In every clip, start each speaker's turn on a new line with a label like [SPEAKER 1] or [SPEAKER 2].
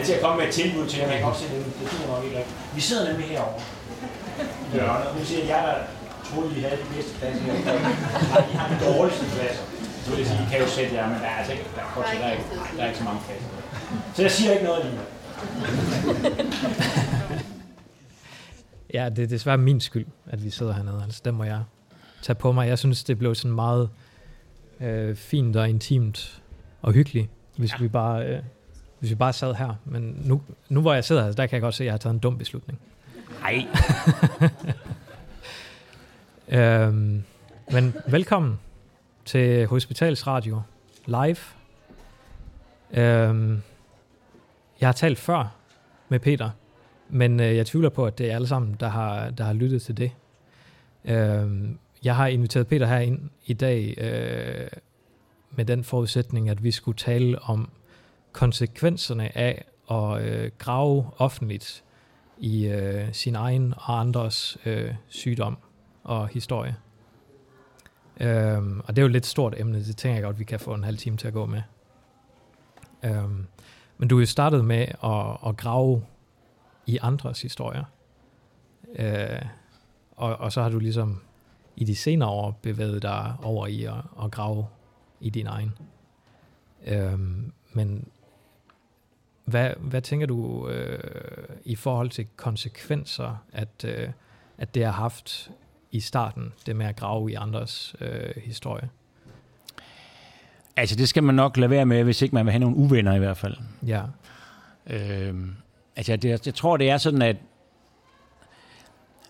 [SPEAKER 1] skal til at komme med et tilbud til jer, men jeg kan se, at det, det duer nok ikke rigtigt. Vi sidder nemlig herovre. i hjørnet. Nu siger jeg, at jeg der troede, I havde de bedste pladser her. Nej, I har de dårligste pladser. Så vil jeg sige, I kan jo sætte jer, men der er altså ikke, der er, der er, ikke, der er ikke så mange pladser. Så jeg siger ikke noget lige.
[SPEAKER 2] Ja, det er desværre min skyld, at vi sidder hernede. Altså, den må jeg tage på mig. Jeg synes, det blev sådan meget øh, fint og intimt og hyggeligt, hvis ja. vi bare... Øh, hvis vi bare sad her. Men nu, nu hvor jeg sidder her, der kan jeg godt se, at jeg har taget en dum beslutning.
[SPEAKER 1] Nej.
[SPEAKER 2] øhm, men velkommen til Hospitalsradio live. Øhm, jeg har talt før med Peter, men øh, jeg tvivler på, at det er alle sammen, der har, der har lyttet til det. Øhm, jeg har inviteret Peter her ind i dag øh, med den forudsætning, at vi skulle tale om konsekvenserne af at øh, grave offentligt i øh, sin egen og andres øh, sygdom og historie. Øhm, og det er jo et lidt stort emne, det tænker jeg godt, vi kan få en halv time til at gå med. Øhm, men du er jo startet med at, at grave i andres historier. Øh, og, og så har du ligesom i de senere år bevæget dig over i at, at grave i din egen. Øhm, men hvad, hvad tænker du øh, i forhold til konsekvenser, at, øh, at det har haft i starten, det med at grave i andres øh, historie?
[SPEAKER 1] Altså, det skal man nok lade være med, hvis ikke man vil have nogle uvenner i hvert fald.
[SPEAKER 2] Ja.
[SPEAKER 1] Øh, altså, det, jeg tror, det er sådan, at,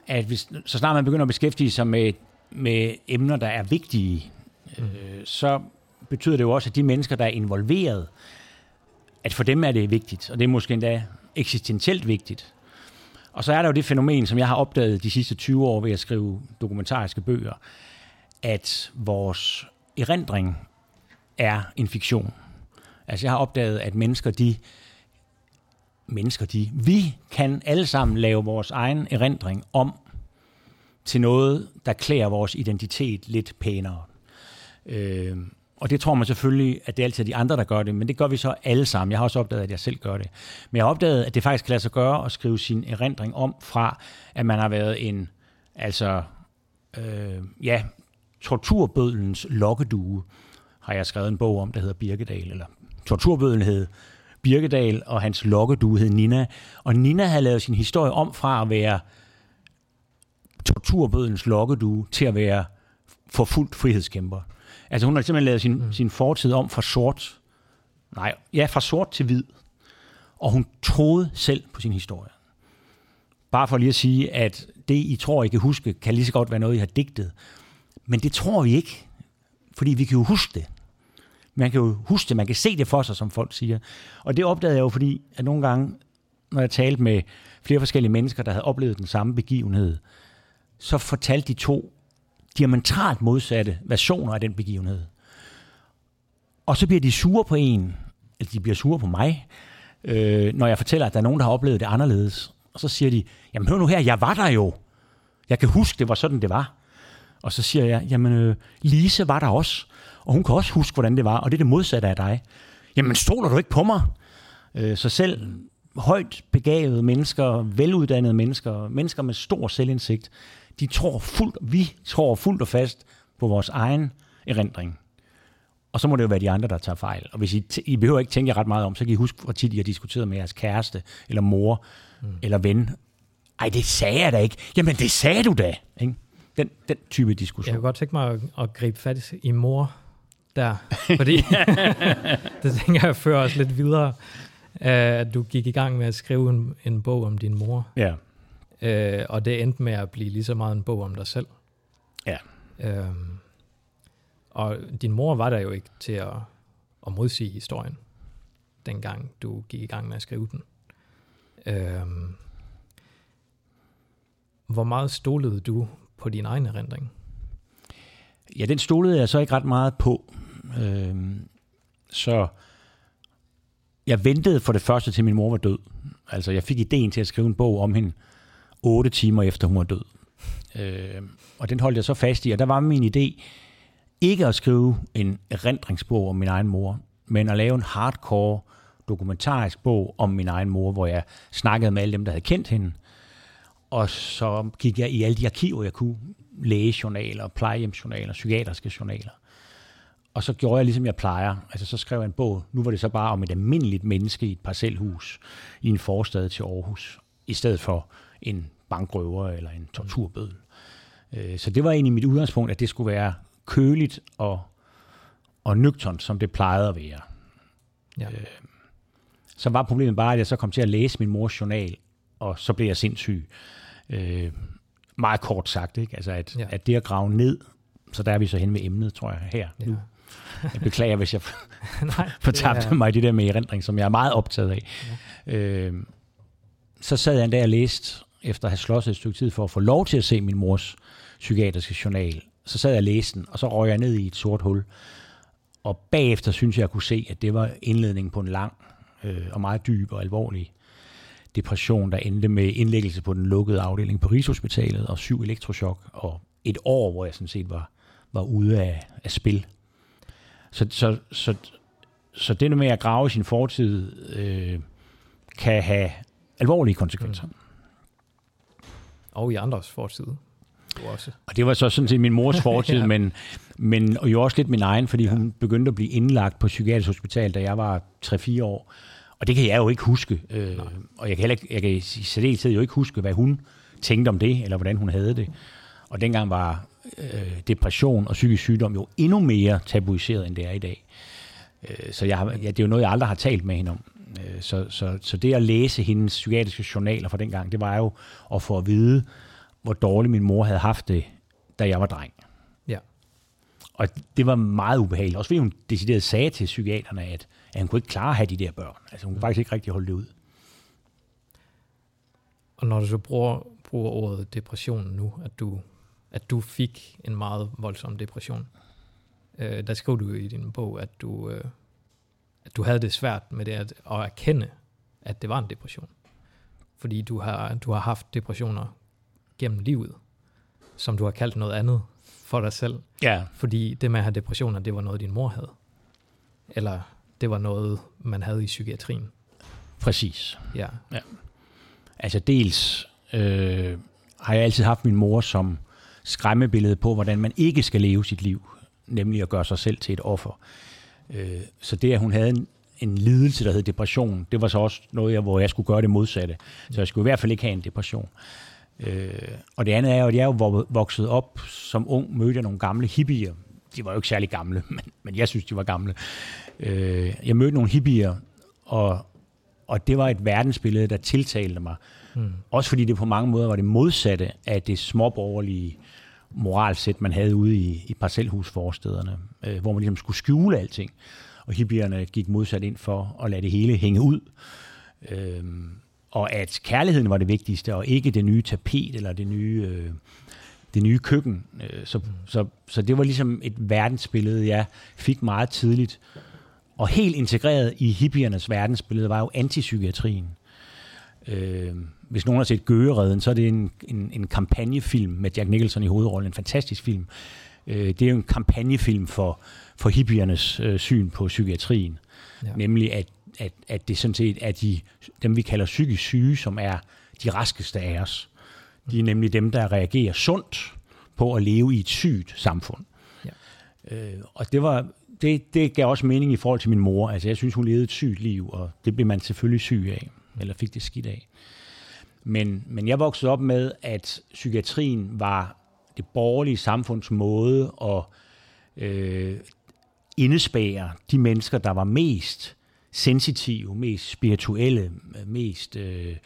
[SPEAKER 1] at hvis, så snart man begynder at beskæftige sig med, med emner, der er vigtige, mm. øh, så betyder det jo også, at de mennesker, der er involveret, at for dem er det vigtigt, og det er måske endda eksistentielt vigtigt. Og så er der jo det fænomen, som jeg har opdaget de sidste 20 år ved at skrive dokumentariske bøger, at vores erindring er en fiktion. Altså jeg har opdaget, at mennesker, de mennesker, de, vi kan alle sammen lave vores egen erindring om til noget, der klæder vores identitet lidt pænere. Øh, og det tror man selvfølgelig, at det er altid de andre, der gør det, men det gør vi så alle sammen. Jeg har også opdaget, at jeg selv gør det. Men jeg har opdaget, at det faktisk kan lade sig gøre at skrive sin erindring om fra, at man har været en, altså, øh, ja, torturbødlens lokkedue, har jeg skrevet en bog om, der hedder Birkedal, eller torturbødlen hed Birkedal, og hans lokkedue hed Nina. Og Nina havde lavet sin historie om fra at være torturbødlens lokkedue til at være forfulgt frihedskæmper. Altså hun har simpelthen lavet sin, mm. sin fortid om fra sort, nej, ja, fra sort til hvid. Og hun troede selv på sin historie. Bare for lige at sige, at det, I tror, I kan huske, kan lige så godt være noget, I har digtet. Men det tror vi ikke, fordi vi kan jo huske det. Man kan jo huske det, man kan se det for sig, som folk siger. Og det opdagede jeg jo, fordi at nogle gange, når jeg talte med flere forskellige mennesker, der havde oplevet den samme begivenhed, så fortalte de to diametralt modsatte versioner af den begivenhed. Og så bliver de sure på en, eller de bliver sure på mig, øh, når jeg fortæller, at der er nogen, der har oplevet det anderledes. Og så siger de, jamen hør nu her, jeg var der jo. Jeg kan huske, det var sådan, det var. Og så siger jeg, jamen øh, Lise var der også, og hun kan også huske, hvordan det var, og det er det modsatte af dig. Jamen stoler du ikke på mig? Øh, så selv højt begavede mennesker, veluddannede mennesker, mennesker med stor selvindsigt, de tror fuldt, vi tror fuldt og fast på vores egen erindring. Og så må det jo være de andre, der tager fejl. Og hvis I, I behøver ikke tænke jer ret meget om, så kan I huske, hvor tit I har diskuteret med jeres kæreste, eller mor, mm. eller ven. Ej, det sagde jeg da ikke. Jamen, det sagde du da. Ikke? Den, den type diskussion.
[SPEAKER 2] Jeg kunne godt tænke mig at, at gribe fat i mor der, fordi det tænker jeg fører os lidt videre, at du gik i gang med at skrive en, en bog om din mor.
[SPEAKER 1] Ja.
[SPEAKER 2] Øh, og det endte med at blive lige så meget en bog om dig selv.
[SPEAKER 1] Ja.
[SPEAKER 2] Øhm, og din mor var der jo ikke til at, at modsige historien, dengang du gik i gang med at skrive den. Øhm, hvor meget stolede du på din egen erindring?
[SPEAKER 1] Ja, den stolede jeg så ikke ret meget på. Øhm, så jeg ventede for det første til min mor var død. Altså, jeg fik ideen til at skrive en bog om hende, otte timer efter hun var død. Øh, og den holdt jeg så fast i, og der var min idé ikke at skrive en erindringsbog om min egen mor, men at lave en hardcore dokumentarisk bog om min egen mor, hvor jeg snakkede med alle dem, der havde kendt hende. Og så gik jeg i alle de arkiver, jeg kunne. Lægejournaler, plejehjemsjournaler, psykiatriske journaler. Og så gjorde jeg ligesom jeg plejer. Altså så skrev jeg en bog. Nu var det så bare om et almindeligt menneske i et parcelhus i en forstad til Aarhus. I stedet for en bankrøver eller en torturbødel. Øh, så det var egentlig mit udgangspunkt, at det skulle være køligt og, og nøgternt, som det plejede at være. Ja. Øh, så var problemet bare, at jeg så kom til at læse min mors journal, og så blev jeg sindssyg. Øh, meget kort sagt, ikke? Altså at, ja. at det at grave ned, så der er vi så hen med emnet, tror jeg, her ja. nu. Jeg beklager, hvis jeg fortabte er... mig det der med erindring, som jeg er meget optaget af. Ja. Øh, så sad jeg en dag og læste, efter at have slået et stykke tid for at få lov til at se min mors psykiatriske journal. Så sad jeg og læste den, og så røg jeg ned i et sort hul. Og bagefter synes jeg, at jeg kunne se, at det var indledningen på en lang øh, og meget dyb og alvorlig depression, der endte med indlæggelse på den lukkede afdeling på Rigshospitalet og syv elektroshock og et år, hvor jeg sådan set var, var ude af, af spil. Så, så, så, så det med at grave sin fortid øh, kan have alvorlige konsekvenser. Mm.
[SPEAKER 2] Og i andres fortid. Også.
[SPEAKER 1] Og det var så sådan set min mors fortid, ja. men, men og jo også lidt min egen, fordi ja. hun begyndte at blive indlagt på psykiatrisk hospital, da jeg var 3-4 år. Og det kan jeg jo ikke huske. Øh, og jeg kan heller ikke, jeg kan i særdeleshed jo ikke huske, hvad hun tænkte om det, eller hvordan hun havde det. Og dengang var øh, depression og psykisk sygdom jo endnu mere tabuiseret, end det er i dag. Øh, så jeg ja, det er jo noget, jeg aldrig har talt med hende om. Øh, så, så, så det at læse hendes psykiatriske journaler fra dengang, det var jo at få at vide, hvor dårligt min mor havde haft det, da jeg var dreng.
[SPEAKER 2] Ja.
[SPEAKER 1] Og det var meget ubehageligt. Også fordi hun decideret sagde til psykiaterne, at, at hun kunne ikke klare at have de der børn. Altså hun kunne mm. faktisk ikke rigtig holde det ud.
[SPEAKER 2] Og når du så bruger, bruger ordet depression nu, at du, at du fik en meget voldsom depression, øh, der skriver du i din bog, at du, øh, du havde det svært med det at, at erkende, at det var en depression. Fordi du har, du har haft depressioner gennem livet, som du har kaldt noget andet for dig selv.
[SPEAKER 1] Ja.
[SPEAKER 2] Fordi det med at have depressioner, det var noget, din mor havde. Eller det var noget, man havde i psykiatrien.
[SPEAKER 1] Præcis.
[SPEAKER 2] Ja.
[SPEAKER 1] ja. Altså dels øh, har jeg altid haft min mor som skræmmebillede på, hvordan man ikke skal leve sit liv, nemlig at gøre sig selv til et offer. Øh, så det, at hun havde en, en lidelse, der hed depression, det var så også noget, jeg, hvor jeg skulle gøre det modsatte. Så jeg skulle i hvert fald ikke have en depression. Øh, og det andet er jo, at jeg jo vokset op som ung, mødte jeg nogle gamle hippier. De var jo ikke særlig gamle, men, men jeg synes, de var gamle. Øh, jeg mødte nogle hippier, og, og det var et verdensbillede, der tiltalte mig. Mm. Også fordi det på mange måder var det modsatte af det småborgerlige moralsæt, man havde ude i, i parcelhusforstederne, øh, hvor man ligesom skulle skjule alting. Og hippierne gik modsat ind for at lade det hele hænge ud. Øh, og at kærligheden var det vigtigste, og ikke det nye tapet eller det nye, øh, det nye køkken. Øh, så, mm. så, så det var ligesom et verdensbillede, jeg fik meget tidligt. Og helt integreret i hippiernes verdensbillede var jo antipsykiatrien. Øh, hvis nogen har set Gøgeredden, så er det en, en, en kampagnefilm med Jack Nicholson i hovedrollen. En fantastisk film. Øh, det er jo en kampagnefilm for, for hippiernes øh, syn på psykiatrien. Ja. Nemlig at at, at det sådan set er de, dem, vi kalder psykisk syge, som er de raskeste af os. De er nemlig dem, der reagerer sundt på at leve i et sygt samfund. Ja. Øh, og det var det, det gav også mening i forhold til min mor. Altså, jeg synes, hun levede et sygt liv, og det blev man selvfølgelig syg af, eller fik det skidt af. Men, men jeg voksede op med, at psykiatrien var det borgerlige samfunds måde at øh, indespære de mennesker, der var mest sensitive, mest spirituelle, mest øh,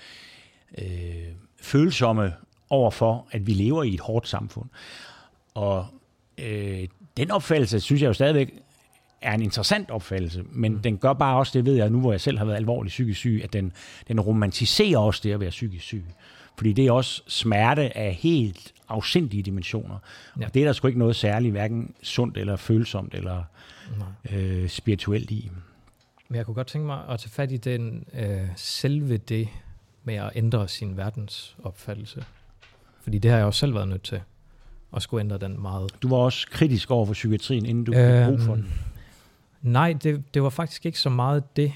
[SPEAKER 1] øh, følsomme overfor, at vi lever i et hårdt samfund. Og øh, den opfattelse, synes jeg jo stadigvæk, er en interessant opfattelse, men mm. den gør bare også, det ved jeg nu, hvor jeg selv har været alvorligt psykisk syg, at den, den romantiserer også det at være psykisk syg. Fordi det er også smerte af helt afsindige dimensioner. Ja. Og det er der sgu ikke noget særligt, hverken sundt eller følsomt eller øh, spirituelt i.
[SPEAKER 2] Men jeg kunne godt tænke mig at tage fat i den øh, selve det med at ændre sin verdensopfattelse. Fordi det har jeg også selv været nødt til at skulle ændre den meget.
[SPEAKER 1] Du var også kritisk over for psykiatrien, inden du øhm, brug for den.
[SPEAKER 2] Nej, det, det var faktisk ikke så meget det.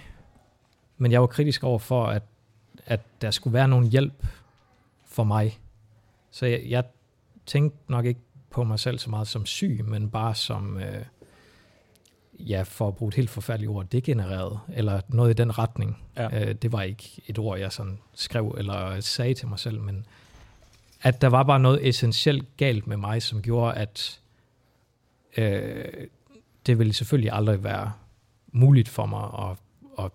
[SPEAKER 2] Men jeg var kritisk over for, at, at der skulle være nogen hjælp for mig. Så jeg, jeg tænkte nok ikke på mig selv så meget som syg, men bare som, øh, ja, for at bruge et helt forfærdeligt ord, degenereret, eller noget i den retning. Ja. Øh, det var ikke et ord, jeg sådan skrev eller sagde til mig selv, men at der var bare noget essentielt galt med mig, som gjorde, at øh, det ville selvfølgelig aldrig være muligt for mig at, at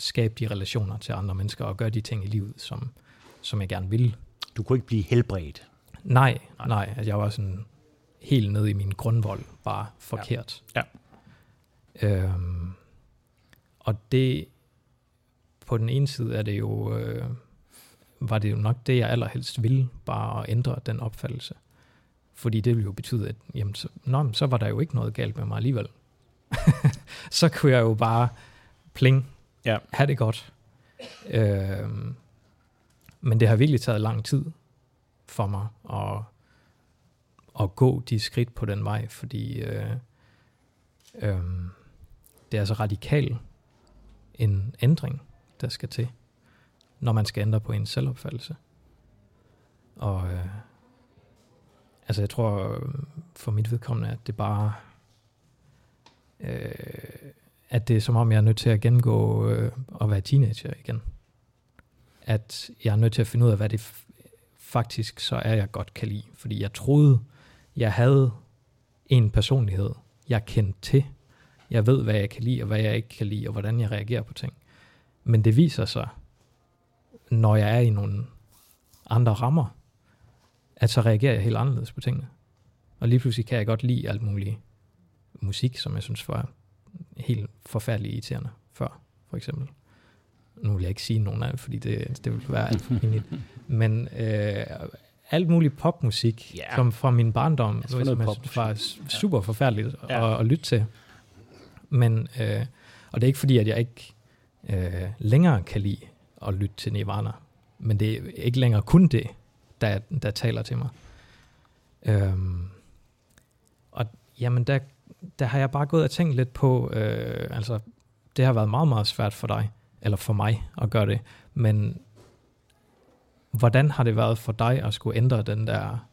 [SPEAKER 2] skabe de relationer til andre mennesker og gøre de ting i livet, som, som jeg gerne ville.
[SPEAKER 1] Du kunne ikke blive helbredt?
[SPEAKER 2] Nej, nej. jeg var sådan helt nede i min grundvold, bare forkert.
[SPEAKER 1] Ja.
[SPEAKER 2] ja. Øhm, og det, på den ene side er det jo, øh, var det jo nok det, jeg allerhelst ville, bare at ændre den opfattelse. Fordi det ville jo betyde, at jamen, så, nå, så var der jo ikke noget galt med mig alligevel. så kunne jeg jo bare pling,
[SPEAKER 1] ja.
[SPEAKER 2] have det godt. Øhm, men det har virkelig taget lang tid for mig at, at gå de skridt på den vej, fordi øh, øh, det er så radikal en ændring, der skal til, når man skal ændre på en selvopfattelse. Og øh, altså jeg tror øh, for mit vedkommende, at det bare øh, at det er som om, jeg er nødt til at gennemgå øh, at være teenager igen. At jeg er nødt til at finde ud af, hvad det faktisk så er, jeg godt kan lide. Fordi jeg troede, jeg havde en personlighed, jeg kendte til. Jeg ved, hvad jeg kan lide, og hvad jeg ikke kan lide, og hvordan jeg reagerer på ting. Men det viser sig, når jeg er i nogle andre rammer, at så reagerer jeg helt anderledes på tingene. Og lige pludselig kan jeg godt lide alt muligt musik, som jeg synes var helt forfærdeligt irriterende før, for eksempel. Nu vil jeg ikke sige nogen af det, fordi det, det vil være alt Men øh, alt muligt popmusik, yeah. som fra min barndom, som jeg synes var super forfærdeligt ja. at, at lytte til. Men, øh, og det er ikke fordi, at jeg ikke øh, længere kan lide at lytte til Nirvana. Men det er ikke længere kun det, der, der taler til mig. Øhm, og jamen, der, der har jeg bare gået og tænkt lidt på, øh, altså, det har været meget, meget svært for dig, eller for mig at gøre det, men hvordan har det været for dig at skulle ændre den der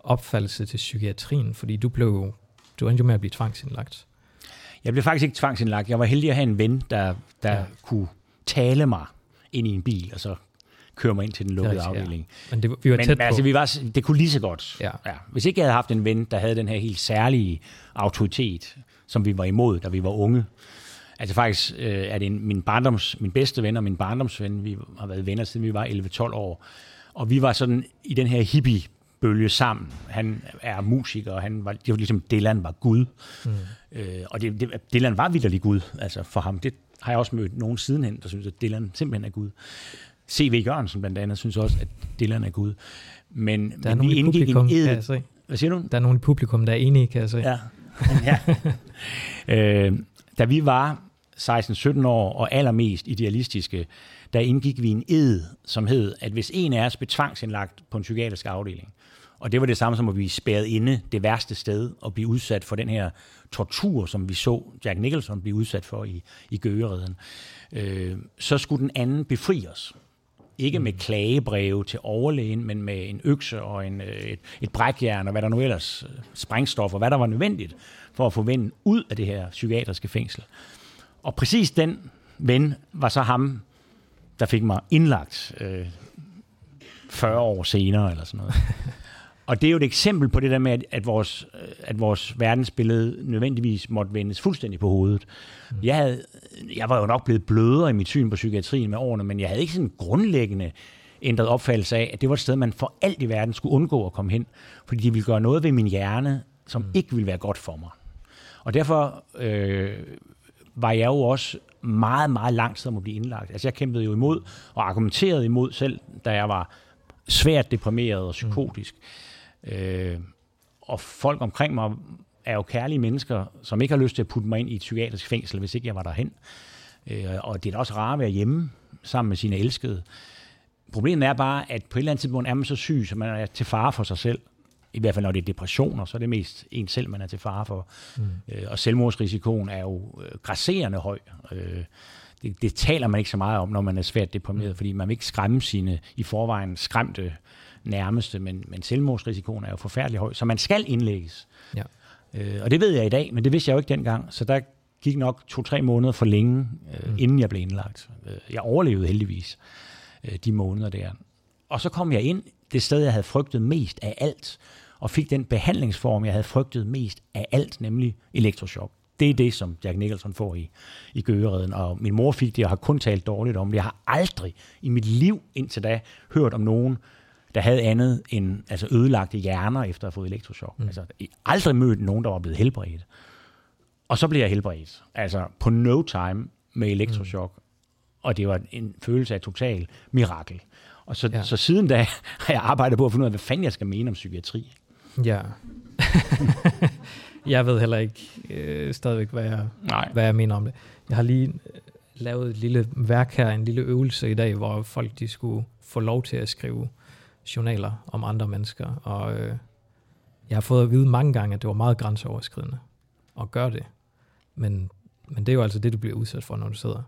[SPEAKER 2] opfattelse til psykiatrien? Fordi du blev, du endte jo med at blive tvangsindlagt.
[SPEAKER 1] Jeg blev faktisk ikke tvangsindlagt. Jeg var heldig at have en ven, der, der ja. kunne tale mig ind i en bil, og så køre mig ind til den lukkede rigtig, afdeling.
[SPEAKER 2] Ja. Men det, vi var
[SPEAKER 1] Men,
[SPEAKER 2] tæt
[SPEAKER 1] altså,
[SPEAKER 2] på.
[SPEAKER 1] vi var, det kunne lige så godt.
[SPEAKER 2] Ja.
[SPEAKER 1] Ja. Hvis ikke jeg havde haft en ven, der havde den her helt særlige autoritet, som vi var imod, da vi var unge. Altså faktisk øh, er det en, min, barndoms, min bedste ven og min barndomsven. Vi har været venner siden vi var 11-12 år. Og vi var sådan i den her hippie bølge sammen. Han er musiker, og han var, det var ligesom Dylan var Gud. Mm. Øh, og det, det, Dylan var vidderlig Gud, altså for ham. Det har jeg også mødt nogen sidenhen, der synes, at Dylan simpelthen er Gud. C.V. Jørgensen blandt andet synes også, at Dylan er Gud. Men,
[SPEAKER 2] der er men vi indgik publikum, en ed... Kan se.
[SPEAKER 1] Hvad siger du?
[SPEAKER 2] Der er nogen i publikum, der er enige, kan jeg se.
[SPEAKER 1] Ja. ja. øh, da vi var 16-17 år og allermest idealistiske, der indgik vi en ed, som hed, at hvis en af os blev tvangsindlagt på en psykiatrisk afdeling, og det var det samme som at blive spærret inde det værste sted og blive udsat for den her tortur, som vi så Jack Nicholson blive udsat for i, i Gøgereden, øh, så skulle den anden befri os. Ikke med mm. klagebreve til overlægen, men med en økse og en, øh, et, et brækjern og hvad der nu ellers, øh, sprængstof og hvad der var nødvendigt for at få vennen ud af det her psykiatriske fængsel. Og præcis den ven var så ham, der fik mig indlagt øh, 40 år senere eller sådan noget. Og det er jo et eksempel på det der med, at, at, vores, øh, at vores verdensbillede nødvendigvis måtte vendes fuldstændig på hovedet. Jeg, havde, jeg var jo nok blevet blødere i mit syn på psykiatrien med årene, men jeg havde ikke sådan en grundlæggende ændret opfattelse af, at det var et sted, man for alt i verden skulle undgå at komme hen, fordi de ville gøre noget ved min hjerne, som mm. ikke ville være godt for mig. Og derfor øh, var jeg jo også meget, meget lang tid om at blive indlagt. Altså jeg kæmpede jo imod og argumenterede imod selv, da jeg var svært deprimeret og psykotisk. Mm. Øh, og folk omkring mig er jo kærlige mennesker, som ikke har lyst til at putte mig ind i et psykiatrisk fængsel, hvis ikke jeg var derhen. Øh, og det er da også rart at være hjemme sammen med sine elskede. Problemet er bare, at på et eller andet tidspunkt er man så syg, så man er til fare for sig selv. I hvert fald når det er depressioner, så er det mest en selv, man er til fare for. Mm. Øh, og selvmordsrisikoen er jo øh, grasserende høj. Øh, det, det taler man ikke så meget om, når man er svært deprimeret, fordi man vil ikke skræmme sine i forvejen skræmte nærmeste, men, men selvmordsrisikoen er jo forfærdelig høj, så man skal indlægges.
[SPEAKER 2] Ja.
[SPEAKER 1] Øh, og det ved jeg i dag, men det vidste jeg jo ikke dengang, så der gik nok to-tre måneder for længe, øh, mm. inden jeg blev indlagt. Øh, jeg overlevede heldigvis øh, de måneder der. Og så kom jeg ind det sted, jeg havde frygtet mest af alt, og fik den behandlingsform, jeg havde frygtet mest af alt, nemlig elektroshock. Det er det, som Jack Nicholson får i, i Gøgereden, og min mor fik det, og har kun talt dårligt om det. Jeg har aldrig i mit liv indtil da hørt om nogen, der havde andet end altså ødelagte hjerner efter at have fået elektroshock. Mm. Altså, jeg aldrig mødt nogen, der var blevet helbredt. Og så blev jeg helbredt. Altså på no time med elektroshock. Mm. Og det var en følelse af total mirakel. Og så, ja. så siden da har jeg arbejdet på at finde ud af, hvad fanden jeg skal mene om psykiatri.
[SPEAKER 2] Ja. jeg ved heller ikke øh, stadigvæk, hvad jeg, Nej. hvad jeg mener om det. Jeg har lige øh, lavet et lille værk her, en lille øvelse i dag, hvor folk de skulle få lov til at skrive journaler om andre mennesker. Og øh, jeg har fået at vide mange gange, at det var meget grænseoverskridende at gøre det. Men, men det er jo altså det, du bliver udsat for, når du sidder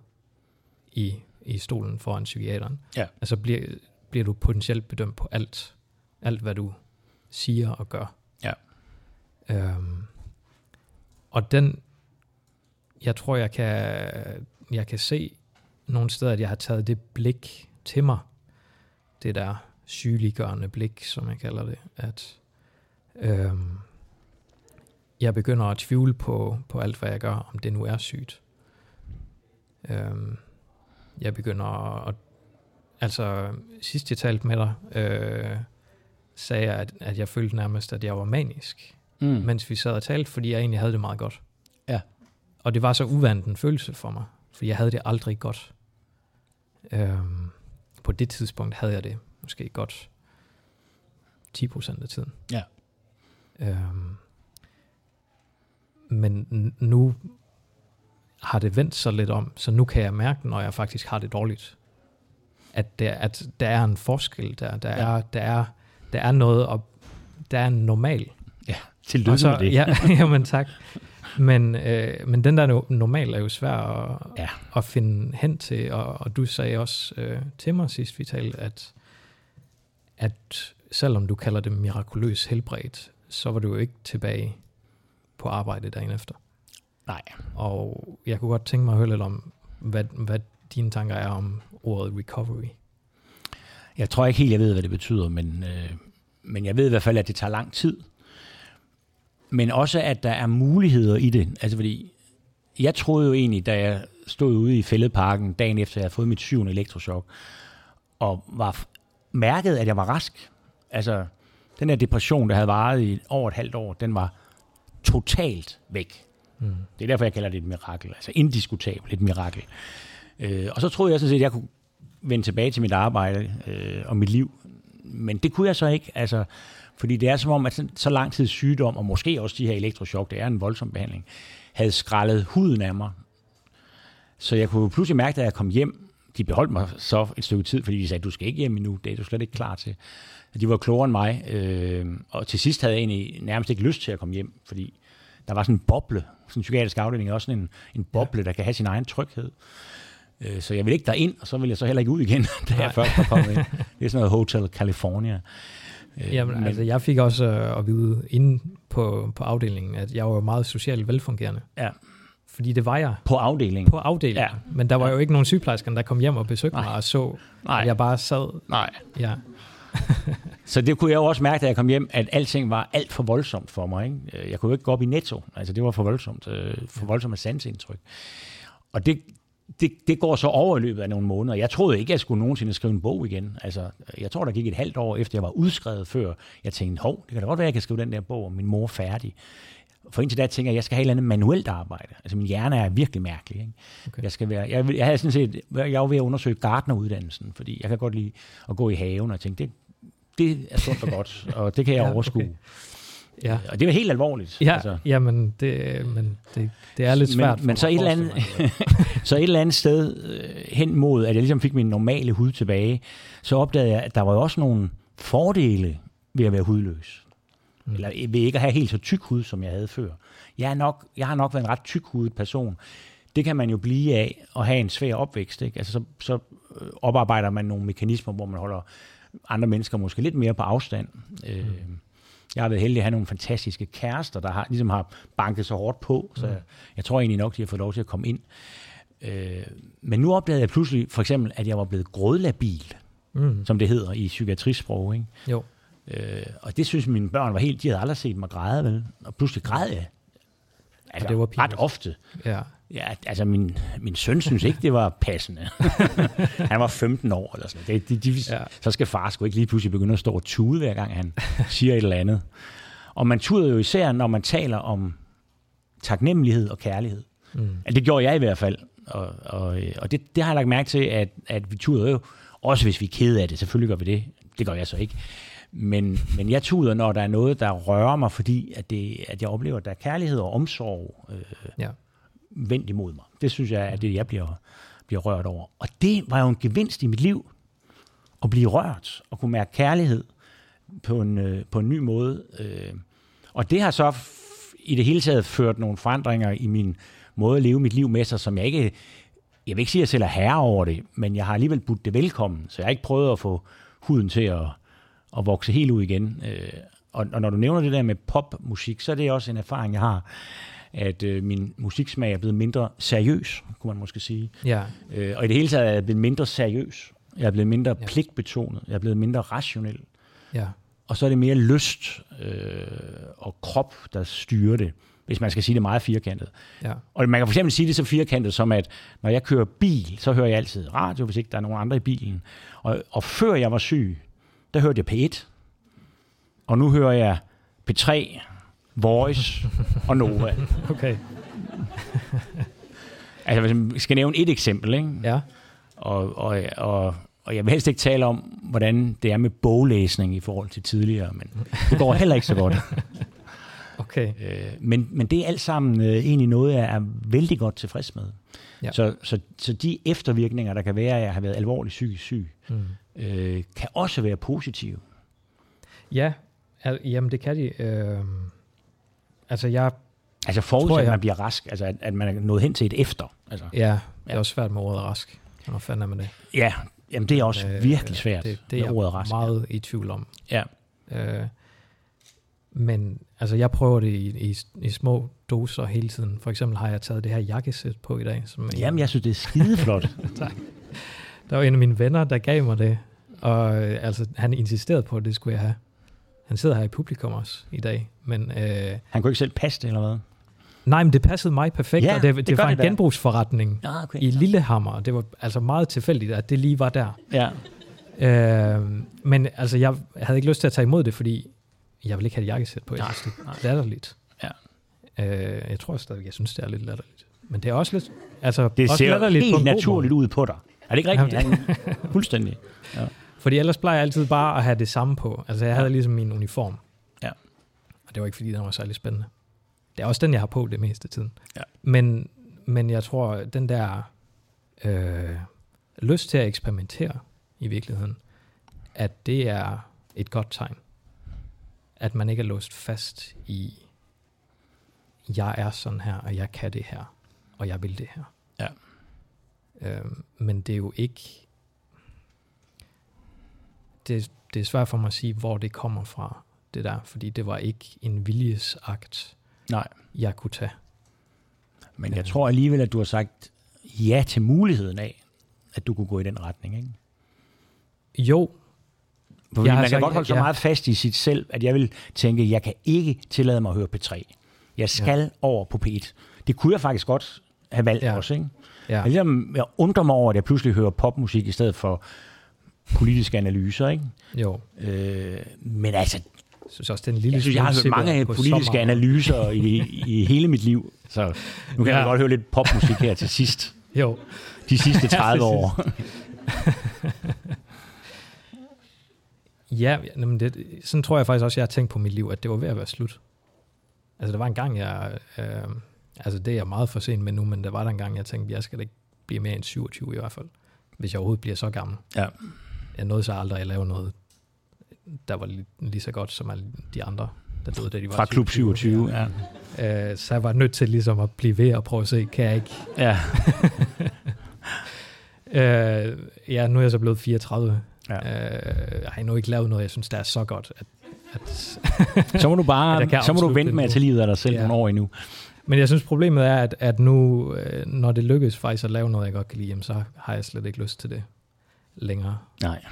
[SPEAKER 2] i, i stolen foran psykiateren.
[SPEAKER 1] Ja.
[SPEAKER 2] Altså bliver, bliver du potentielt bedømt på alt. Alt, hvad du siger og gør.
[SPEAKER 1] Ja.
[SPEAKER 2] Øhm, og den, jeg tror, jeg kan, jeg kan se nogle steder, at jeg har taget det blik til mig. Det der sygeliggørende blik, som jeg kalder det. At øhm, jeg begynder at tvivle på, på alt, hvad jeg gør, om det nu er sygt. Øhm, jeg begynder at... Altså, sidst jeg talte med dig, øh, sagde jeg, at, at jeg følte nærmest, at jeg var manisk, mm. mens vi sad og talte, fordi jeg egentlig havde det meget godt.
[SPEAKER 1] Ja.
[SPEAKER 2] Og det var så uvandt en følelse for mig, for jeg havde det aldrig godt. Øhm, på det tidspunkt havde jeg det måske godt 10% af tiden.
[SPEAKER 1] Ja.
[SPEAKER 2] Øhm, men nu har det vendt sig lidt om, så nu kan jeg mærke, når jeg faktisk har det dårligt, at der, at der er en forskel der. Der, ja. er, der, er, der er noget, og der er en normal.
[SPEAKER 1] Ja, tillykke så, med det.
[SPEAKER 2] ja, jamen tak. Men, øh, men den der normal er jo svær at, ja. at finde hen til, og, og du sagde også øh, til mig sidst vi talte, at, at selvom du kalder det mirakuløs helbredt, så var du jo ikke tilbage på arbejde dagen efter.
[SPEAKER 1] Nej.
[SPEAKER 2] Og jeg kunne godt tænke mig at høre lidt om, hvad, hvad dine tanker er om ordet recovery.
[SPEAKER 1] Jeg tror ikke helt, jeg ved, hvad det betyder, men, øh, men jeg ved i hvert fald, at det tager lang tid. Men også, at der er muligheder i det. Altså fordi, jeg troede jo egentlig, da jeg stod ude i fældeparken dagen efter, jeg havde fået mit syvende elektroshock, og var mærket, at jeg var rask. Altså, den der depression, der havde varet i over et halvt år, den var totalt væk. Mm. Det er derfor, jeg kalder det et mirakel. Altså indiskutabelt et mirakel. Øh, og så troede jeg sådan set, at jeg kunne vende tilbage til mit arbejde øh, og mit liv. Men det kunne jeg så ikke. Altså, fordi det er som om, at så, lang tid sygdom, og måske også de her elektroshock, det er en voldsom behandling, havde skrællet huden af mig. Så jeg kunne pludselig mærke, da jeg kom hjem, de beholdt mig så et stykke tid, fordi de sagde, du skal ikke hjem endnu, det er du slet ikke klar til. De var klogere end mig, øh, og til sidst havde jeg egentlig nærmest ikke lyst til at komme hjem, fordi der var sådan en boble, sådan en psykiatrisk afdeling, også sådan en, en boble, ja. der kan have sin egen tryghed. Øh, så jeg vil ikke derind, og så vil jeg så heller ikke ud igen, da jeg først var kommet ind. Det er sådan noget Hotel California.
[SPEAKER 2] Øh, Jamen, men, altså, jeg fik også øh, at vide inde på, på afdelingen, at jeg var meget socialt velfungerende.
[SPEAKER 1] Ja.
[SPEAKER 2] Fordi det var jeg.
[SPEAKER 1] På afdelingen?
[SPEAKER 2] På afdelingen. Ja. Men der var ja. jo ikke nogen sygeplejersker, der kom hjem og besøgte Nej. mig og så, Nej. at jeg bare sad.
[SPEAKER 1] Nej.
[SPEAKER 2] Ja.
[SPEAKER 1] så det kunne jeg jo også mærke, da jeg kom hjem, at alting var alt for voldsomt for mig. Ikke? Jeg kunne jo ikke gå op i netto. Altså, det var for voldsomt. Øh, for voldsomt med sansindtryk. Og det, det, det går så over i løbet af nogle måneder. Jeg troede ikke, jeg skulle nogensinde skrive en bog igen. Altså, jeg tror, der gik et halvt år efter, jeg var udskrevet før. Jeg tænkte, hov, det kan da godt være, jeg kan skrive den der bog om min mor færdig. For indtil da tænker jeg, at jeg skal have et eller andet manuelt arbejde. Altså min hjerne er virkelig mærkelig. Ikke? Okay. Jeg, skal være, jeg, jeg, havde sådan set, jeg var ved at undersøge gardneruddannelsen, fordi jeg kan godt lide at gå i haven og tænke, det, det er sundt og godt, og det kan jeg ja, overskue. Okay. Ja. Og det var helt alvorligt.
[SPEAKER 2] Ja, altså. jamen, det, men det, det er lidt svært.
[SPEAKER 1] Men, men så, et eller andet, så et eller andet sted øh, hen mod, at jeg ligesom fik min normale hud tilbage, så opdagede jeg, at der var jo også nogle fordele ved at være hudløs. Mm. Eller ved ikke at have helt så tyk hud, som jeg havde før. Jeg, er nok, jeg har nok været en ret tyk hudet person, det kan man jo blive af at have en svær opvækst. Ikke? Altså, så, så øh, oparbejder man nogle mekanismer, hvor man holder andre mennesker måske lidt mere på afstand. Øh, mm. Jeg har været heldig at have nogle fantastiske kærester, der har, ligesom har banket så hårdt på, så mm. jeg, jeg tror egentlig nok, de har fået lov til at komme ind. Øh, men nu opdagede jeg pludselig for eksempel, at jeg var blevet grådlabil, mm. som det hedder i psykiatrisprog. Ikke?
[SPEAKER 2] Jo.
[SPEAKER 1] Øh, og det synes mine børn var helt, de havde aldrig set mig græde, vel? Og pludselig græd jeg. Altså,
[SPEAKER 2] det var
[SPEAKER 1] ret ofte.
[SPEAKER 2] Ja.
[SPEAKER 1] Ja, altså min, min søn synes ikke, det var passende. han var 15 år eller sådan. Det, de, de, ja. Så skal far sgu ikke lige pludselig begynde at stå og tude, hver gang han siger et eller andet. Og man tuder jo især, når man taler om taknemmelighed og kærlighed. Mm. Altså, det gjorde jeg i hvert fald. Og, og, og det, det har jeg lagt mærke til, at, at vi tuder jo, også hvis vi er kede af det. Selvfølgelig gør vi det. Det gør jeg så ikke. Men, men jeg tuder, når der er noget, der rører mig, fordi at, det, at jeg oplever, at der er kærlighed og omsorg øh, ja. vendt imod mig. Det synes jeg er det, jeg bliver, bliver rørt over. Og det var jo en gevinst i mit liv, at blive rørt og kunne mærke kærlighed på en, øh, på en ny måde. Øh. Og det har så i det hele taget ført nogle forandringer i min måde at leve mit liv med sig, som jeg ikke, jeg vil ikke sige, at jeg selv er herre over det, men jeg har alligevel budt det velkommen, så jeg har ikke prøvet at få huden til at, at vokse helt ud igen. Øh, og, og når du nævner det der med popmusik, så er det også en erfaring, jeg har, at øh, min musiksmag er blevet mindre seriøs, kunne man måske sige.
[SPEAKER 2] Ja.
[SPEAKER 1] Øh, og i det hele taget er jeg blevet mindre seriøs. Jeg er blevet mindre ja. pligtbetonet. Jeg er blevet mindre rationel.
[SPEAKER 2] Ja.
[SPEAKER 1] Og så er det mere lyst øh, og krop, der styrer det, hvis man skal sige det meget firkantet.
[SPEAKER 2] Ja.
[SPEAKER 1] Og man kan for eksempel sige det så firkantet som, at når jeg kører bil, så hører jeg altid radio, hvis ikke der er nogen andre i bilen. Og, og før jeg var syg, der hørte jeg P1. Og nu hører jeg P3, Voice og Nova.
[SPEAKER 2] Okay.
[SPEAKER 1] altså, hvis jeg skal nævne et eksempel, ikke?
[SPEAKER 2] Ja.
[SPEAKER 1] Og, og, og, og jeg vil helst ikke tale om, hvordan det er med boglæsning i forhold til tidligere, men det går heller ikke så godt.
[SPEAKER 2] Okay.
[SPEAKER 1] Øh, men, men det er alt sammen øh, egentlig noget, jeg er vældig godt tilfreds med. Ja. Så, så, så de eftervirkninger, der kan være af at have været alvorligt psykisk syg, mm. øh, kan også være positive.
[SPEAKER 2] Ja, al- jamen det kan de. Øh, altså jeg
[SPEAKER 1] Altså forudsat, at man bliver rask, altså at, at man er nået hen til et efter. Altså.
[SPEAKER 2] Ja, det er også svært med ordet rask. Hvor fanden er man det?
[SPEAKER 1] Ja, jamen det er også øh, virkelig svært
[SPEAKER 2] det, det
[SPEAKER 1] med ordet rask.
[SPEAKER 2] Det er meget i tvivl om.
[SPEAKER 1] Ja.
[SPEAKER 2] Øh, men altså, jeg prøver det i, i, i små doser hele tiden. For eksempel har jeg taget det her jakkesæt på i dag. Som
[SPEAKER 1] Jamen, jeg synes, det er skideflot.
[SPEAKER 2] tak. Der var en af mine venner, der gav mig det. Og øh, altså, han insisterede på, at det skulle jeg have. Han sidder her i publikum også i dag. Men, øh,
[SPEAKER 1] han kunne ikke selv passe det, eller hvad?
[SPEAKER 2] Nej, men det passede mig perfekt,
[SPEAKER 1] ja,
[SPEAKER 2] og det,
[SPEAKER 1] det,
[SPEAKER 2] det var
[SPEAKER 1] det
[SPEAKER 2] en genbrugsforretning
[SPEAKER 1] ah, okay.
[SPEAKER 2] i Lillehammer. Det var altså meget tilfældigt, at det lige var der.
[SPEAKER 1] Ja.
[SPEAKER 2] Øh, men altså, jeg havde ikke lyst til at tage imod det, fordi jeg vil ikke have et jakkesæt på. Jeg synes, det er latterligt.
[SPEAKER 1] Ja.
[SPEAKER 2] Øh, jeg tror stadig, jeg synes, det er lidt latterligt. Men det er også lidt... Altså,
[SPEAKER 1] det
[SPEAKER 2] også
[SPEAKER 1] ser
[SPEAKER 2] latterligt
[SPEAKER 1] helt
[SPEAKER 2] på
[SPEAKER 1] naturligt ud på dig. Er det ikke rigtigt?
[SPEAKER 2] Jamen,
[SPEAKER 1] det... Fuldstændig. Ja.
[SPEAKER 2] Fordi ellers plejer jeg altid bare at have det samme på. Altså, jeg havde ligesom min uniform.
[SPEAKER 1] Ja.
[SPEAKER 2] Og det var ikke, fordi den var særlig spændende. Det er også den, jeg har på det meste af tiden.
[SPEAKER 1] Ja.
[SPEAKER 2] Men, men jeg tror, den der øh, lyst til at eksperimentere i virkeligheden, at det er et godt tegn at man ikke er låst fast i, jeg er sådan her, og jeg kan det her, og jeg vil det her.
[SPEAKER 1] Ja.
[SPEAKER 2] Øhm, men det er jo ikke, det, det er svært for mig at sige, hvor det kommer fra, det der, fordi det var ikke en viljesakt,
[SPEAKER 1] Nej.
[SPEAKER 2] jeg kunne tage.
[SPEAKER 1] Men jeg tror alligevel, at du har sagt ja til muligheden af, at du kunne gå i den retning, ikke?
[SPEAKER 2] Jo,
[SPEAKER 1] fordi man kan godt holde så meget fast i sit selv, at jeg vil tænke, jeg kan ikke tillade mig at høre P3. Jeg skal ja. over på P1. Det kunne jeg faktisk godt have valgt ja. også. Ikke?
[SPEAKER 2] Ja. Jeg,
[SPEAKER 1] ligesom, jeg undrer mig over, at jeg pludselig hører popmusik i stedet for politiske analyser. Ikke?
[SPEAKER 2] Jo.
[SPEAKER 1] Øh, men altså,
[SPEAKER 2] jeg synes også, den lille
[SPEAKER 1] jeg, synes, jeg har hørt mange politiske analyser i, i hele mit liv, så nu kan ja. jeg godt høre lidt popmusik her til sidst.
[SPEAKER 2] Jo.
[SPEAKER 1] De sidste 30 år.
[SPEAKER 2] Ja, jamen det, sådan tror jeg faktisk også, jeg har tænkt på mit liv, at det var ved at være slut. Altså, der var en gang, jeg... Øh, altså, det er jeg meget for sent med nu, men der var der en gang, jeg tænkte, jeg skal da ikke blive mere end 27 i hvert fald. Hvis jeg overhovedet bliver så gammel.
[SPEAKER 1] Ja.
[SPEAKER 2] Jeg nåede så aldrig at lave noget, der var lige, lige så godt som alle de andre, der døde, da de var
[SPEAKER 1] Fra klub 27, ja.
[SPEAKER 2] ja. Øh, så jeg var nødt til ligesom at blive ved og prøve at se, kan jeg ikke...
[SPEAKER 1] Ja.
[SPEAKER 2] øh, ja, nu er jeg så blevet 34.
[SPEAKER 1] Ja.
[SPEAKER 2] Øh, jeg har endnu ikke lavet noget, jeg synes, der er så godt, at, at
[SPEAKER 1] så må du
[SPEAKER 2] At
[SPEAKER 1] bare,
[SPEAKER 2] kan
[SPEAKER 1] så må du vente med at tage livet af dig selv
[SPEAKER 2] Ja.
[SPEAKER 1] nogle år endnu.
[SPEAKER 2] Men jeg synes, problemet er, at, at nu, øh, når det lykkes faktisk at lave noget, jeg godt kan lide, jamen, så har jeg slet ikke lyst til det længere.
[SPEAKER 1] Nej.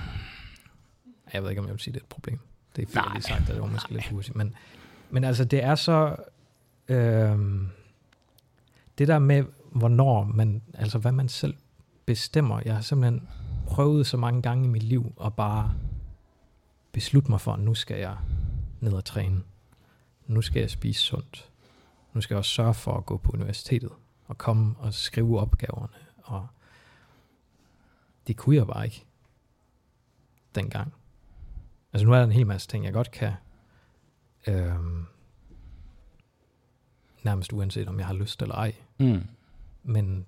[SPEAKER 2] Jeg ved ikke, om jeg vil sige, det er et problem. Det er fint
[SPEAKER 1] Nej.
[SPEAKER 2] lige sagt, at det var måske lidt hurtigt. Men, men altså, det er så... Øh, det der med, hvornår man... Altså, hvad man selv bestemmer. Jeg har simpelthen prøvet så mange gange i mit liv at bare beslutte mig for, at nu skal jeg ned og træne. Nu skal jeg spise sundt. Nu skal jeg også sørge for at gå på universitetet og komme og skrive opgaverne. Og det kunne jeg bare ikke dengang. Altså nu er der en hel masse ting, jeg godt kan øhm, nærmest uanset om jeg har lyst eller ej.
[SPEAKER 1] Mm.
[SPEAKER 2] Men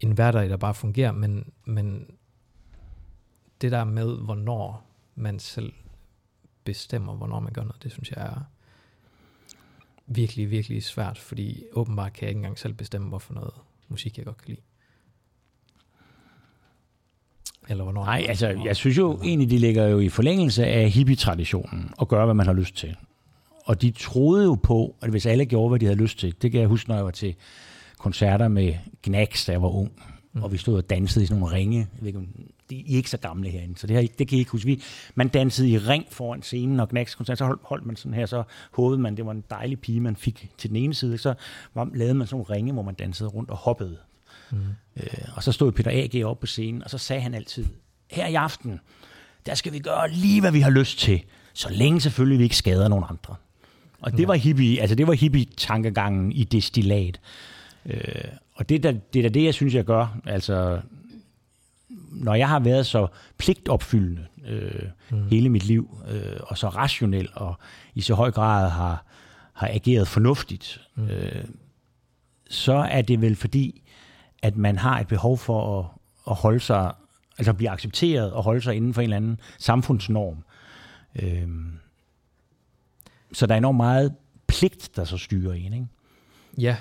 [SPEAKER 2] en hverdag, der bare fungerer, men, men det der med, hvornår man selv bestemmer, hvornår man gør noget, det synes jeg er virkelig, virkelig svært, fordi åbenbart kan jeg ikke engang selv bestemme, hvorfor noget musik, jeg godt kan lide. Eller hvornår.
[SPEAKER 1] Nej, altså, jeg synes jo egentlig, de ligger jo i forlængelse af hippie-traditionen og gøre, hvad man har lyst til. Og de troede jo på, at hvis alle gjorde, hvad de havde lyst til, det kan jeg huske, når jeg var til koncerter med Knacks, da jeg var ung, mm. og vi stod og dansede i sådan nogle ringe. Jeg ved ikke, om de I er ikke så gamle herinde, så det, her, det kan I ikke huske. Vi, man dansede i ring foran scenen, og Knacks koncert, så holdt, holdt man sådan her, så håbede man, det var en dejlig pige, man fik til den ene side, så var, lavede man sådan nogle ringe, hvor man dansede rundt og hoppede.
[SPEAKER 2] Mm.
[SPEAKER 1] Øh, og så stod Peter A.G. op på scenen, og så sagde han altid, her i aften, der skal vi gøre lige, hvad vi har lyst til, så længe selvfølgelig vi ikke skader nogen andre. Og det
[SPEAKER 2] Ja.
[SPEAKER 1] var hippie, altså det var hippie-tankegangen i destillat. Øh, og det er, da, det er da det, jeg synes, jeg gør. Altså, når jeg har været så pligtopfyldende øh, mm. hele mit liv, øh, og så rationel, og i så høj grad har, har ageret fornuftigt, mm. øh, så er det vel fordi, at man har et behov for at, at holde sig, altså blive accepteret og holde sig inden for en eller anden samfundsnorm. Øhm, så der er enormt meget pligt, der så styrer en. Ikke?
[SPEAKER 2] Ja.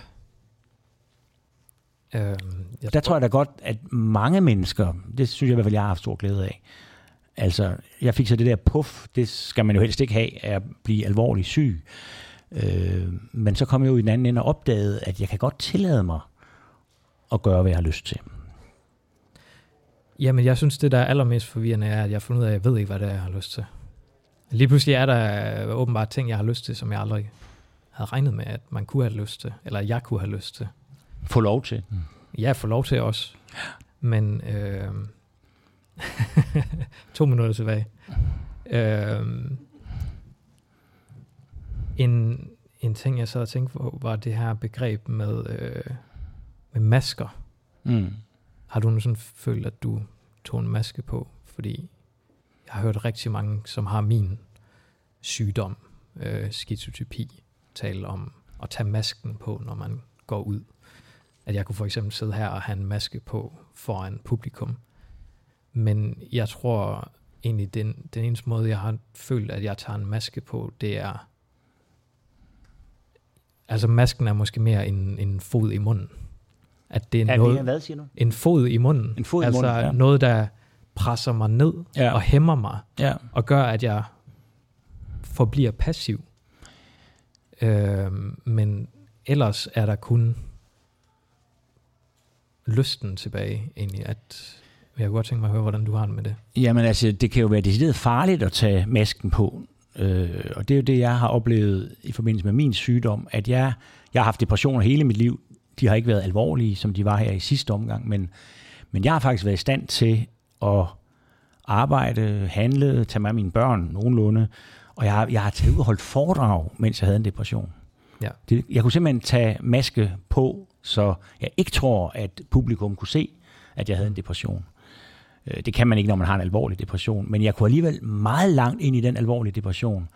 [SPEAKER 2] Øhm, jeg
[SPEAKER 1] Der tror jeg da godt, at mange mennesker, det synes jeg i hvert fald, jeg har haft stor glæde af. Altså, jeg fik så det der puff, det skal man jo helst ikke have, af at blive alvorligt syg. Øh, men så kom jeg jo i den anden ende og opdagede, at jeg kan godt tillade mig at gøre, hvad jeg har lyst til.
[SPEAKER 2] Jamen, jeg synes, det der er allermest forvirrende er, at jeg har fundet ud af, at jeg ved ikke, hvad det er, jeg har lyst til. Lige pludselig er der åbenbart ting, jeg har lyst til, som jeg aldrig havde regnet med, at man kunne have lyst til, eller jeg kunne have lyst til.
[SPEAKER 1] Få lov til.
[SPEAKER 2] Jeg får lov til også. Men øh, to minutter tilbage. Øh, en, en ting, jeg sad og tænkte på, var det her begreb med, øh, med masker.
[SPEAKER 1] Mm.
[SPEAKER 2] Har du sådan følt, at du tog en maske på? Fordi jeg har hørt rigtig mange, som har min sygdom, øh, skizotypi, tale om at tage masken på, når man går ud. At jeg kunne for eksempel sidde her og have en maske på foran publikum. Men jeg tror egentlig, den, den eneste måde, jeg har følt, at jeg tager en maske på, det er... Altså masken er måske mere en, en fod i munden. At det er,
[SPEAKER 1] Er
[SPEAKER 2] noget,
[SPEAKER 1] det, hvad siger du?
[SPEAKER 2] en fod i munden.
[SPEAKER 1] En fod i
[SPEAKER 2] altså
[SPEAKER 1] munden, ja.
[SPEAKER 2] noget, der presser mig ned
[SPEAKER 1] Ja.
[SPEAKER 2] og hæmmer mig,
[SPEAKER 1] Ja.
[SPEAKER 2] og gør, at jeg forbliver passiv. Øhm, men ellers er der kun lysten tilbage, egentlig. At, jeg kunne godt tænke mig at høre, hvordan du har det med det.
[SPEAKER 1] Jamen altså, det kan jo være decideret farligt at tage masken på. Øh, og det er jo det, jeg har oplevet i forbindelse med min sygdom, at jeg, jeg har haft depressioner hele mit liv. De har ikke været alvorlige, som de var her i sidste omgang, men, men jeg har faktisk været i stand til at arbejde, handle, tage mig mine børn nogenlunde, og jeg har, jeg har taget ud og holdt foredrag, mens jeg havde en depression.
[SPEAKER 2] Ja.
[SPEAKER 1] Det, jeg kunne simpelthen tage maske på, så jeg ikke tror, at publikum kunne se, at jeg havde en depression. Øh, det kan man ikke, når man har en alvorlig depression. Men jeg kunne alligevel meget langt ind i den alvorlige depression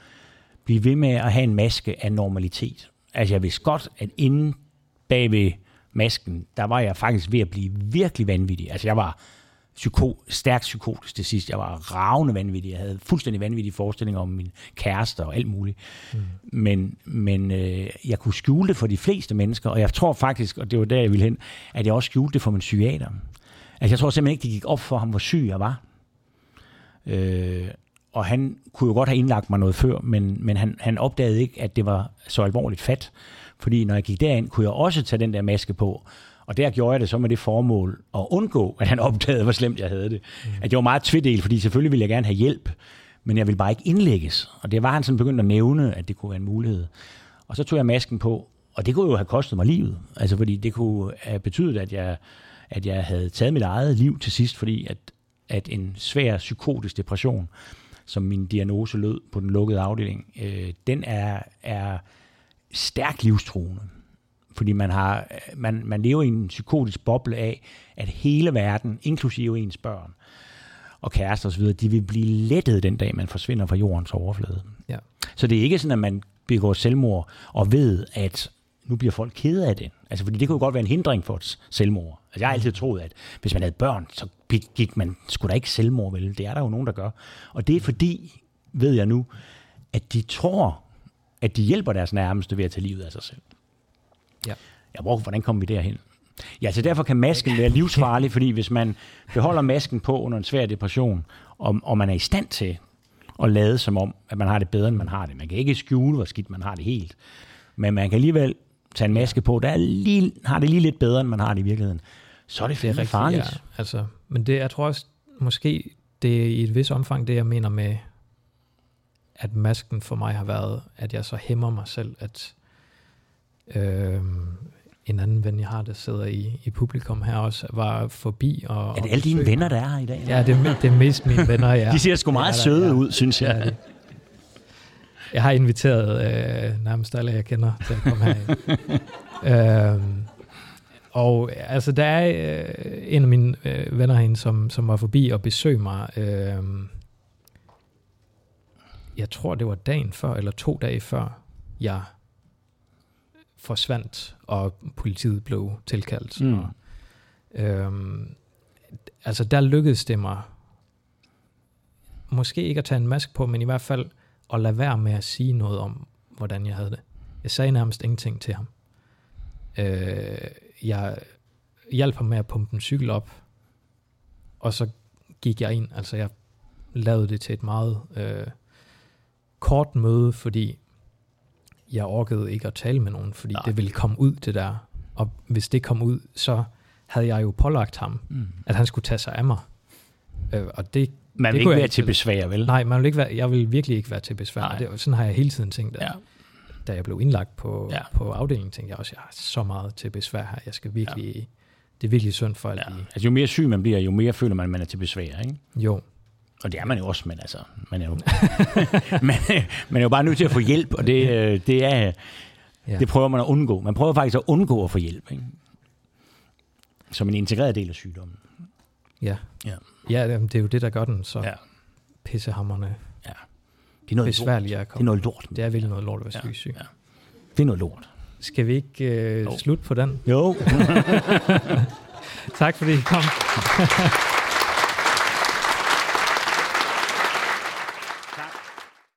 [SPEAKER 1] blive ved med at have en maske af normalitet. Altså jeg vidste godt, at inden bag ved masken, der var jeg faktisk ved at blive virkelig vanvittig. Altså jeg var psyko, stærkt psykotisk til sidst. Jeg var ravende vanvittig. Jeg havde fuldstændig vanvittige forestillinger om min kæreste og alt muligt. Mm. Men, men øh, jeg kunne skjule det for de fleste mennesker, og jeg tror faktisk, og det var der, jeg ville hen, at jeg også skjulte det for min psykiater. Altså, jeg tror simpelthen ikke, det gik op for ham, hvor syg jeg var. Øh, og han kunne jo godt have indlagt mig noget før, men, men han, han opdagede ikke, at det var så alvorligt fat. Fordi når jeg gik derind, kunne jeg også tage den der maske på. Og der gjorde jeg det så med det formål at undgå, at han opdagede, hvor slemt jeg havde det. Mm. At jeg var meget tvedel, fordi selvfølgelig ville jeg gerne have hjælp, men jeg ville bare ikke indlægges. Og det var han sådan begyndt at nævne, at det kunne være en mulighed. Og så tog jeg masken på, og det kunne jo have kostet mig livet. Altså fordi det kunne have betydet, at jeg, at jeg havde taget mit eget liv til sidst, fordi at, at en svær psykotisk depression, som min diagnose lød på den lukkede afdeling, øh, den er, er stærkt livstruende. Fordi man, har, man, man lever i en psykotisk boble af, at hele verden, inklusive ens børn og kærester osv., de vil blive lettet den dag, man forsvinder fra jordens overflade. Ja. Så det er ikke sådan, at man begår selvmord og ved, at nu bliver folk kede af det. Altså, fordi det kunne jo godt være en hindring for et selvmord. Altså, jeg har altid troet, at hvis man havde børn, så gik man skulle da ikke selvmord, vel? Det er der jo nogen, der gør. Og det er fordi, ved jeg nu, at de tror, at de hjælper deres nærmeste ved at tage livet af sig selv. Ja. Ja, hvor, hvordan kommer vi derhen? Ja, så derfor kan masken være livsfarlig, fordi hvis man beholder masken på under en svær depression, og, og man er i stand til at lade som om, at man har det bedre, end man har det. Man kan ikke skjule, hvor skidt man har det helt. Men man kan alligevel tage en maske på, der er lige, har det lige lidt bedre, end man har det i virkeligheden. Så er det, det er rigtig farligt. Ja,
[SPEAKER 2] altså, men det, jeg tror også, måske det er i et vis omfang det, jeg mener med, at masken for mig har været, at jeg så hæmmer mig selv, at øh, en anden ven, jeg har, der sidder i, i publikum her også, var forbi. Og,
[SPEAKER 1] er det alle dine venner, der er her i dag?
[SPEAKER 2] Ja, det er, det er mest mine venner, ja.
[SPEAKER 1] De ser sgu meget ja, søde ja. ud, synes jeg. Ja,
[SPEAKER 2] jeg har inviteret øh, nærmest alle, jeg kender, til at komme her. øh, og altså, der er øh, en af mine øh, venner herinde, som, som var forbi og besøgte mig. Øh, jeg tror, det var dagen før, eller to dage før, jeg forsvandt, og politiet blev tilkaldt. Mm. Og, øhm, altså, der lykkedes det mig, måske ikke at tage en mask på, men i hvert fald at lade være med at sige noget om, hvordan jeg havde det. Jeg sagde nærmest ingenting til ham. Øh, jeg hjalp ham med at pumpe en cykel op, og så gik jeg ind. Altså, jeg lavede det til et meget øh, kort møde, fordi jeg orkede ikke at tale med nogen, fordi Nej. det ville komme ud, det der. Og hvis det kom ud, så havde jeg jo pålagt ham, mm. at han skulle tage sig af mig. Øh, og det,
[SPEAKER 1] man vil
[SPEAKER 2] det
[SPEAKER 1] ikke være til besvær, vel?
[SPEAKER 2] Nej, man vil ikke være, jeg vil virkelig ikke være til besvær. Det, sådan har jeg hele tiden tænkt, at, ja. da jeg blev indlagt på, ja. på afdelingen, tænkte jeg også, at jeg har så meget til besvær her. Jeg skal virkelig, ja. det er virkelig synd for alle ja.
[SPEAKER 1] Altså jo mere syg man bliver, jo mere føler man, at man er til besvær, ikke?
[SPEAKER 2] Jo.
[SPEAKER 1] Og det er man jo også, men altså, man er jo, man, man er jo bare nødt til at få hjælp, og det, øh, det, er, det prøver man at undgå. Man prøver faktisk at undgå at få hjælp, ikke? som en integreret del af sygdommen.
[SPEAKER 2] Ja, ja. ja det er jo det, der gør den så ja. pissehammerne ja.
[SPEAKER 1] det er noget besværligt at komme. Det er noget lort.
[SPEAKER 2] Det er virkelig noget lort at være ja. syg. Ja.
[SPEAKER 1] Det er noget lort.
[SPEAKER 2] Skal vi ikke øh, slutte på den?
[SPEAKER 1] Jo.
[SPEAKER 2] tak fordi I kom.